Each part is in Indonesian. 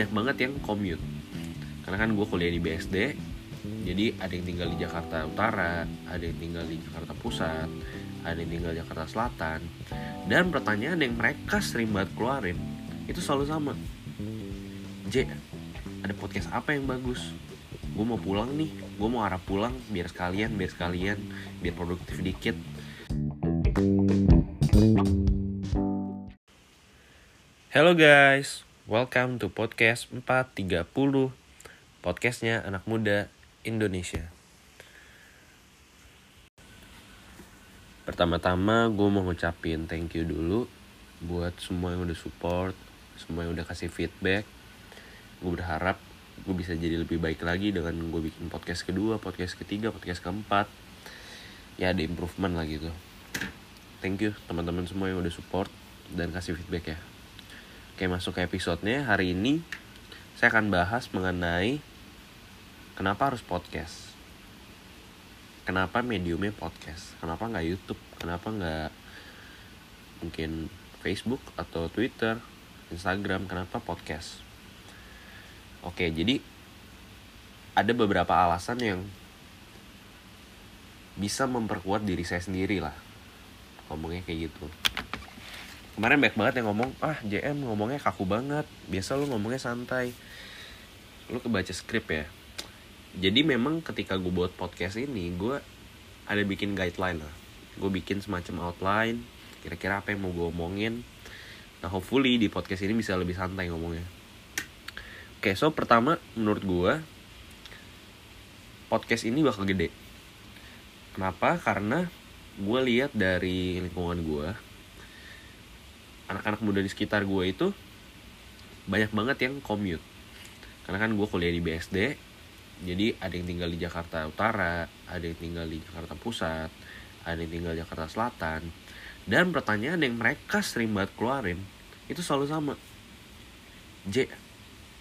banyak banget yang commute. Karena kan gue kuliah di BSD jadi ada yang tinggal di Jakarta Utara ada yang tinggal di Jakarta Pusat ada yang tinggal di Jakarta Selatan. Dan pertanyaan yang mereka sering banget keluarin itu selalu sama. J ada podcast apa yang bagus? Gue mau pulang nih gue mau arah pulang biar sekalian biar sekalian biar produktif dikit. Hello guys, welcome to podcast 430 Podcastnya anak muda Indonesia. Pertama-tama gue mau ngucapin thank you dulu Buat semua yang udah support Semua yang udah kasih feedback. Gue berharap gue bisa jadi lebih baik lagi Dengan gue bikin podcast kedua, podcast ketiga, podcast keempat. Ya ada improvement lah gitu. Thank you teman-teman semua yang udah support Dan kasih feedback ya Oke masuk ke episodenya hari ini saya akan bahas mengenai kenapa harus podcast. Kenapa mediumnya podcast? Kenapa nggak YouTube? Kenapa nggak mungkin Facebook atau Twitter, Instagram? Kenapa podcast? Oke jadi ada beberapa alasan yang bisa memperkuat diri saya sendiri lah ngomongnya kayak gitu kemarin banyak banget yang ngomong ah JM ngomongnya kaku banget. Biasa lu ngomongnya santai. Lu kebaca skrip ya. Jadi memang ketika gue buat podcast ini gue ada bikin guideline lah. Gue bikin semacam outline kira-kira apa yang mau gue omongin. Nah hopefully di podcast ini bisa lebih santai ngomongnya. Oke so pertama menurut gue podcast ini bakal gede. Kenapa? Karena gue lihat dari lingkungan gue anak-anak muda di sekitar gue itu banyak banget yang commute. Karena kan gue kuliah di BSD jadi ada yang tinggal di Jakarta Utara ada yang tinggal di Jakarta Pusat ada yang tinggal di Jakarta Selatan. Dan pertanyaan yang mereka sering banget keluarin itu selalu sama. J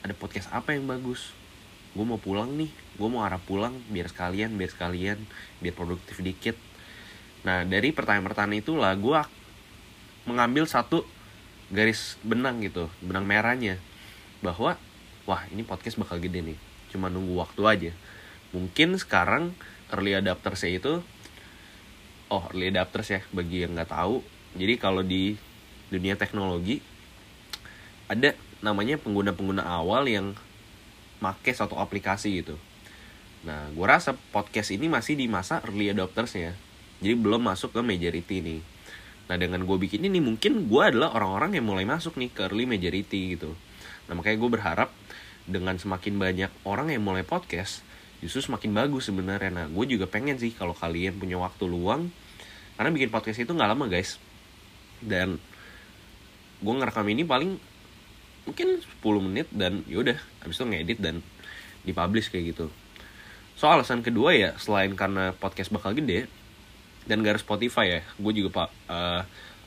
ada podcast apa yang bagus? Gue mau pulang nih gue mau arah pulang biar sekalian biar sekalian biar produktif dikit. Nah dari pertanyaan-pertanyaan itulah gue mengambil satu garis benang gitu benang merahnya. Bahwa wah ini podcast bakal gede nih. Cuma nunggu waktu aja. Mungkin sekarang early adapters itu oh early adapters ya bagi yang nggak tahu. Jadi kalau di dunia teknologi ada namanya pengguna-pengguna awal yang make satu aplikasi gitu. Nah gue rasa podcast ini masih di masa early adopters ya jadi belum masuk ke majority nih Nah dengan gue bikin ini mungkin gue adalah orang-orang yang mulai masuk nih ke early majority gitu. Nah makanya gue berharap dengan semakin banyak orang yang mulai podcast justru semakin bagus sebenarnya. Nah gue juga pengen sih kalau kalian punya waktu luang karena bikin podcast itu nggak lama guys. Dan gue ngerekam ini paling mungkin 10 menit dan yaudah habis itu ngedit dan dipublish kayak gitu. So alasan kedua ya selain karena podcast bakal gede, dan gak harus Spotify ya. Gue juga pak uh,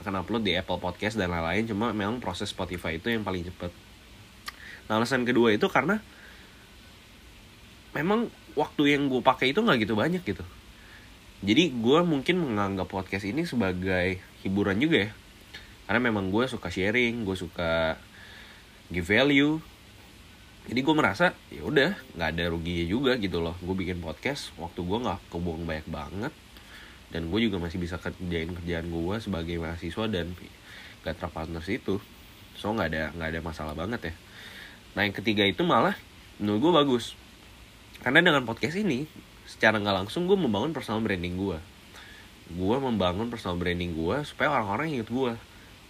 akan upload di Apple Podcast dan lain-lain. Cuma memang proses Spotify itu yang paling cepet. Nah alasan kedua itu karena memang waktu yang gue pakai itu nggak gitu banyak gitu. Jadi gue mungkin menganggap podcast ini sebagai hiburan juga ya. Karena memang gue suka sharing gue suka give value. Jadi gue merasa ya udah nggak ada ruginya juga gitu loh. Gue bikin podcast waktu gue nggak kebuang banyak banget dan gue juga masih bisa kerjain kerjaan gue sebagai mahasiswa dan gak partners itu. So nggak ada nggak ada masalah banget ya. Nah yang ketiga itu malah menurut gue bagus. Karena dengan podcast ini secara nggak langsung gue membangun personal branding gue gue membangun personal branding gue supaya orang-orang inget gue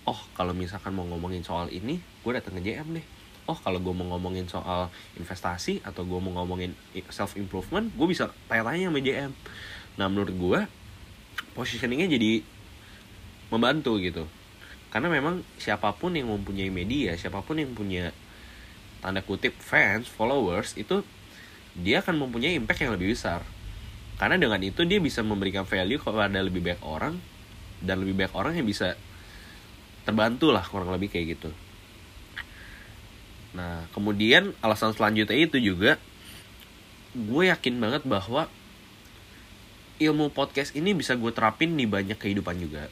oh kalau misalkan mau ngomongin soal ini gue datang ke JM deh. Oh kalau gue mau ngomongin soal investasi atau gue mau ngomongin self improvement gue bisa tanya-tanya sama JM nah menurut gue positioningnya jadi membantu gitu. Karena memang siapa pun yang mempunyai media siapa pun yang punya tanda kutip fans followers itu dia akan mempunyai impact yang lebih besar. Karena dengan itu dia bisa memberikan value kepada lebih banyak orang dan lebih banyak orang yang bisa terbantu lah kurang lebih kayak gitu. Nah kemudian alasan selanjutnya itu juga gue yakin banget bahwa ilmu podcast ini bisa gue terapin di banyak kehidupan juga.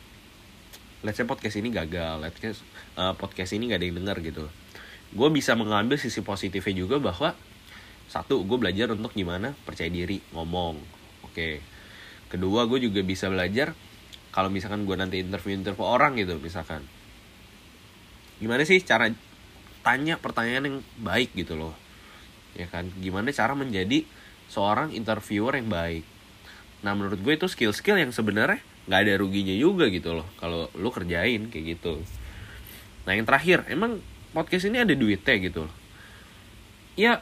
Let's say podcast ini gagal let's say uh, podcast ini gak ada yang denger gitu. Gue bisa mengambil sisi positifnya juga bahwa satu gue belajar untuk gimana percaya diri ngomong oke. Kedua gue juga bisa belajar kalau misalkan gue nanti interview interview orang gitu misalkan. Gimana sih cara tanya pertanyaan yang baik gitu loh. Ya kan? Gimana cara menjadi seorang interviewer yang baik nah menurut gue itu skill-skill yang sebenarnya nggak ada ruginya juga gitu loh kalau lu kerjain kayak gitu. Nah yang terakhir emang podcast ini ada duitnya gitu loh. Ya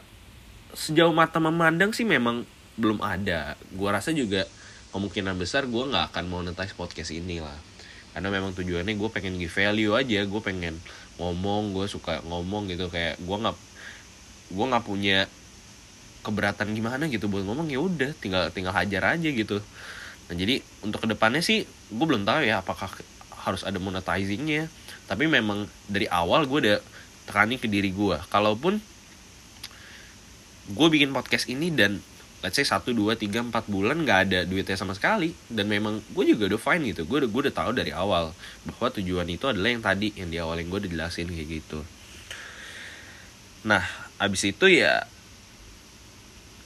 sejauh mata memandang sih memang belum ada. Gua rasa juga kemungkinan besar gue nggak akan monetize podcast ini lah. Karena memang tujuannya gue pengen give value aja gue pengen ngomong gue suka ngomong gitu. Kayak gue nggak gue nggak punya keberatan gimana gitu buat ngomong ya udah tinggal tinggal hajar aja gitu. Nah jadi untuk ke depannya sih gue belum tahu ya apakah harus ada monetizingnya. Tapi memang dari awal gue udah tekanin ke diri gue kalaupun gue bikin podcast ini dan let's say satu dua tiga empat bulan nggak ada duitnya sama sekali dan memang gue juga udah fine gitu. Gue udah gue udah tahu dari awal bahwa tujuan itu adalah yang tadi yang di awal yang gue udah jelasin kayak gitu. Nah abis itu ya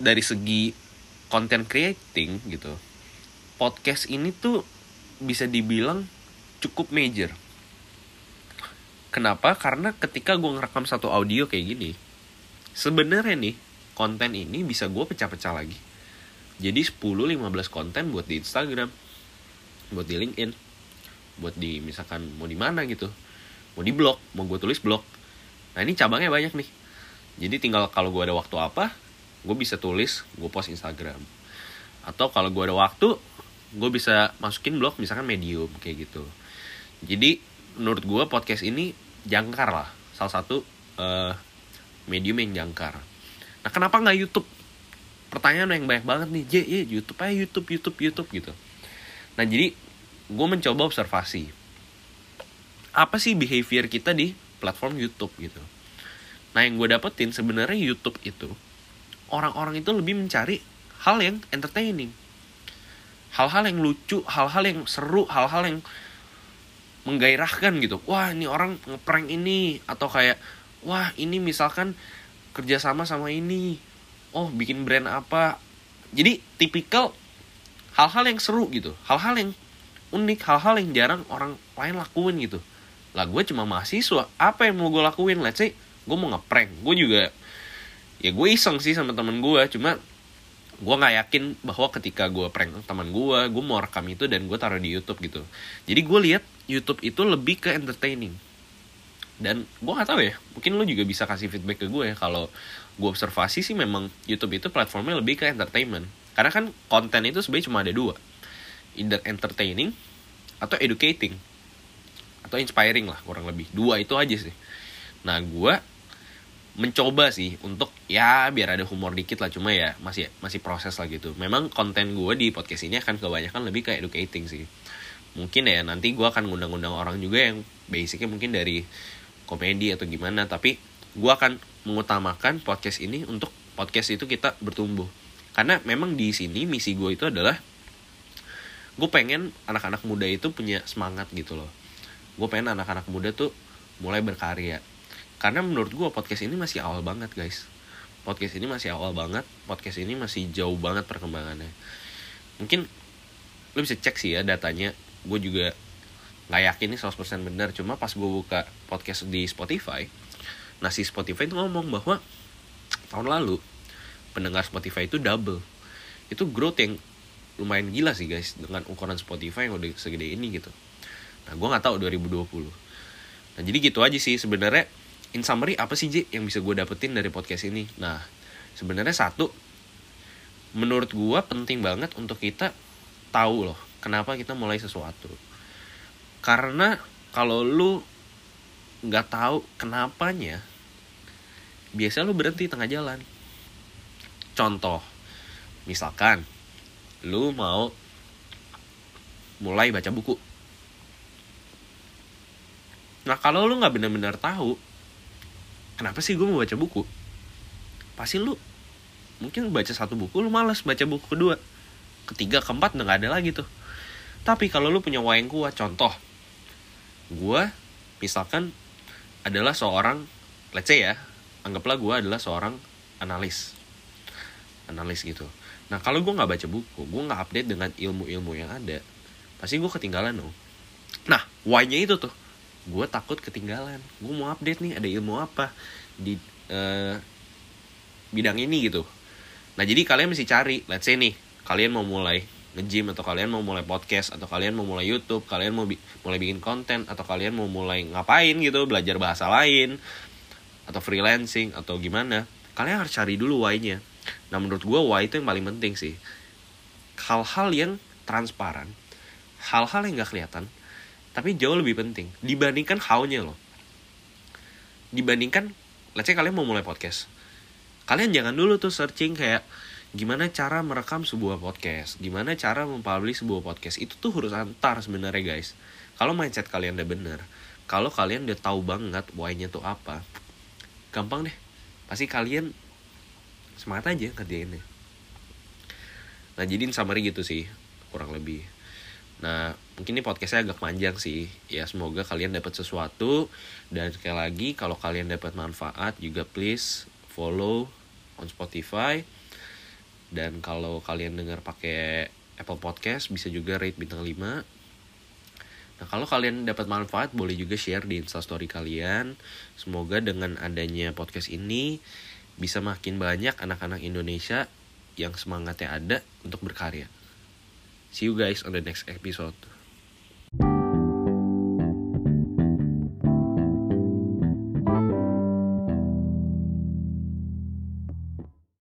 dari segi content creating gitu podcast ini tuh bisa dibilang cukup major. Kenapa? Karena ketika gue ngerekam satu audio kayak gini sebenarnya nih konten ini bisa gue pecah-pecah lagi. Jadi 10-15 konten buat di Instagram buat di LinkedIn buat di misalkan mau di mana gitu mau di blog mau gue tulis blog. Nah ini cabangnya banyak nih. Jadi tinggal kalau gue ada waktu apa gue bisa tulis gue post Instagram atau kalau gue ada waktu gue bisa masukin blog misalkan medium kayak gitu jadi menurut gue podcast ini jangkar lah salah satu uh, medium yang jangkar Nah kenapa nggak YouTube? Pertanyaan yang banyak banget nih, J, ya YouTube aja YouTube, YouTube, YouTube gitu. Nah jadi gue mencoba observasi. Apa sih behavior kita di platform YouTube gitu. Nah yang gue dapetin sebenarnya YouTube itu orang-orang itu lebih mencari hal yang entertaining. Hal-hal yang lucu, hal-hal yang seru, hal-hal yang menggairahkan gitu. Wah ini orang ngeprank ini. Atau kayak wah ini misalkan kerjasama sama ini. Oh bikin brand apa. Jadi tipikal hal-hal yang seru gitu. Hal-hal yang unik hal-hal yang jarang orang lain lakuin gitu. Lah gue cuma mahasiswa. Apa yang mau gue lakuin? Let's say gue mau ngeprank. Gue juga ya gue iseng sih sama temen gue cuma gue nggak yakin bahwa ketika gue prank teman gue gue mau rekam itu dan gue taruh di YouTube gitu. Jadi gue lihat YouTube itu lebih ke entertaining. Dan gue gak tahu ya mungkin lo juga bisa kasih feedback ke gue ya kalau gue observasi sih memang YouTube itu platformnya lebih ke entertainment. Karena kan konten itu sebenarnya cuma ada dua. Either entertaining atau educating. Atau inspiring lah kurang lebih. Dua itu aja sih. Nah gue mencoba sih untuk ya biar ada humor dikit lah. Cuma ya masih masih proses lah gitu. Memang konten gue di podcast ini akan kebanyakan lebih ke educating sih. Mungkin ya nanti gue akan ngundang-ngundang orang juga yang basicnya mungkin dari komedi atau gimana. Tapi gue akan mengutamakan podcast ini untuk podcast itu kita bertumbuh. Karena memang di sini misi gue itu adalah gue pengen anak-anak muda itu punya semangat gitu loh. Gue pengen anak-anak muda tuh mulai berkarya karena menurut gue podcast ini masih awal banget guys. Podcast ini masih awal banget. Podcast ini masih jauh banget perkembangannya. Mungkin lo bisa cek sih ya datanya. Gue juga nggak yakin ini 100% benar cuma pas gue buka podcast di Spotify nah si Spotify itu ngomong bahwa tahun lalu pendengar Spotify itu double. Itu growth yang lumayan gila sih guys dengan ukuran Spotify yang udah segede ini gitu. Nah gue nggak tahu 2020 nah jadi gitu aja sih sebenarnya in summary apa sih J yang bisa gue dapetin dari podcast ini? Nah sebenarnya satu menurut gue penting banget untuk kita tahu loh kenapa kita mulai sesuatu. Karena kalau lu nggak tahu kenapanya biasa lu berhenti tengah jalan. Contoh misalkan lu mau mulai baca buku. Nah kalau lu nggak benar-benar tahu kenapa sih gue mau baca buku? Pasti lu mungkin baca satu buku lu malas baca buku kedua. Ketiga keempat udah gak ada lagi tuh. Tapi kalau lu punya wayang kuat contoh. Gue misalkan adalah seorang let's say ya anggaplah gue adalah seorang analis. Analis gitu. Nah kalau gue nggak baca buku gue nggak update dengan ilmu-ilmu yang ada pasti gue ketinggalan dong. Nah why-nya itu tuh gue takut ketinggalan gue mau update nih ada ilmu apa di uh, bidang ini gitu nah jadi kalian mesti cari let's say nih kalian mau mulai nge-gym atau kalian mau mulai podcast atau kalian mau mulai YouTube, kalian mau bi mulai bikin konten atau kalian mau mulai ngapain gitu, belajar bahasa lain atau freelancing atau gimana, kalian harus cari dulu why-nya. Nah, menurut gue why itu yang paling penting sih. Hal-hal yang transparan, hal-hal yang gak kelihatan, tapi jauh lebih penting dibandingkan how-nya loh. Dibandingkan, let's say kalian mau mulai podcast. Kalian jangan dulu tuh searching kayak gimana cara merekam sebuah podcast? Gimana cara mempublish sebuah podcast? Itu tuh harus antar sebenarnya guys. Kalau mindset kalian udah bener kalau kalian udah tahu banget why-nya tuh apa gampang deh. Pasti kalian semangat aja kerjainnya nah jadi summary gitu sih kurang lebih nah mungkin ini podcastnya agak panjang sih. Ya semoga kalian dapat sesuatu. Dan sekali lagi kalau kalian dapat manfaat juga please follow on Spotify. Dan kalau kalian dengar pakai Apple Podcast bisa juga rate bintang 5 Nah kalau kalian dapat manfaat boleh juga share di instastory kalian. Semoga dengan adanya podcast ini bisa makin banyak anak-anak Indonesia yang semangatnya ada untuk berkarya See you guys on the next episode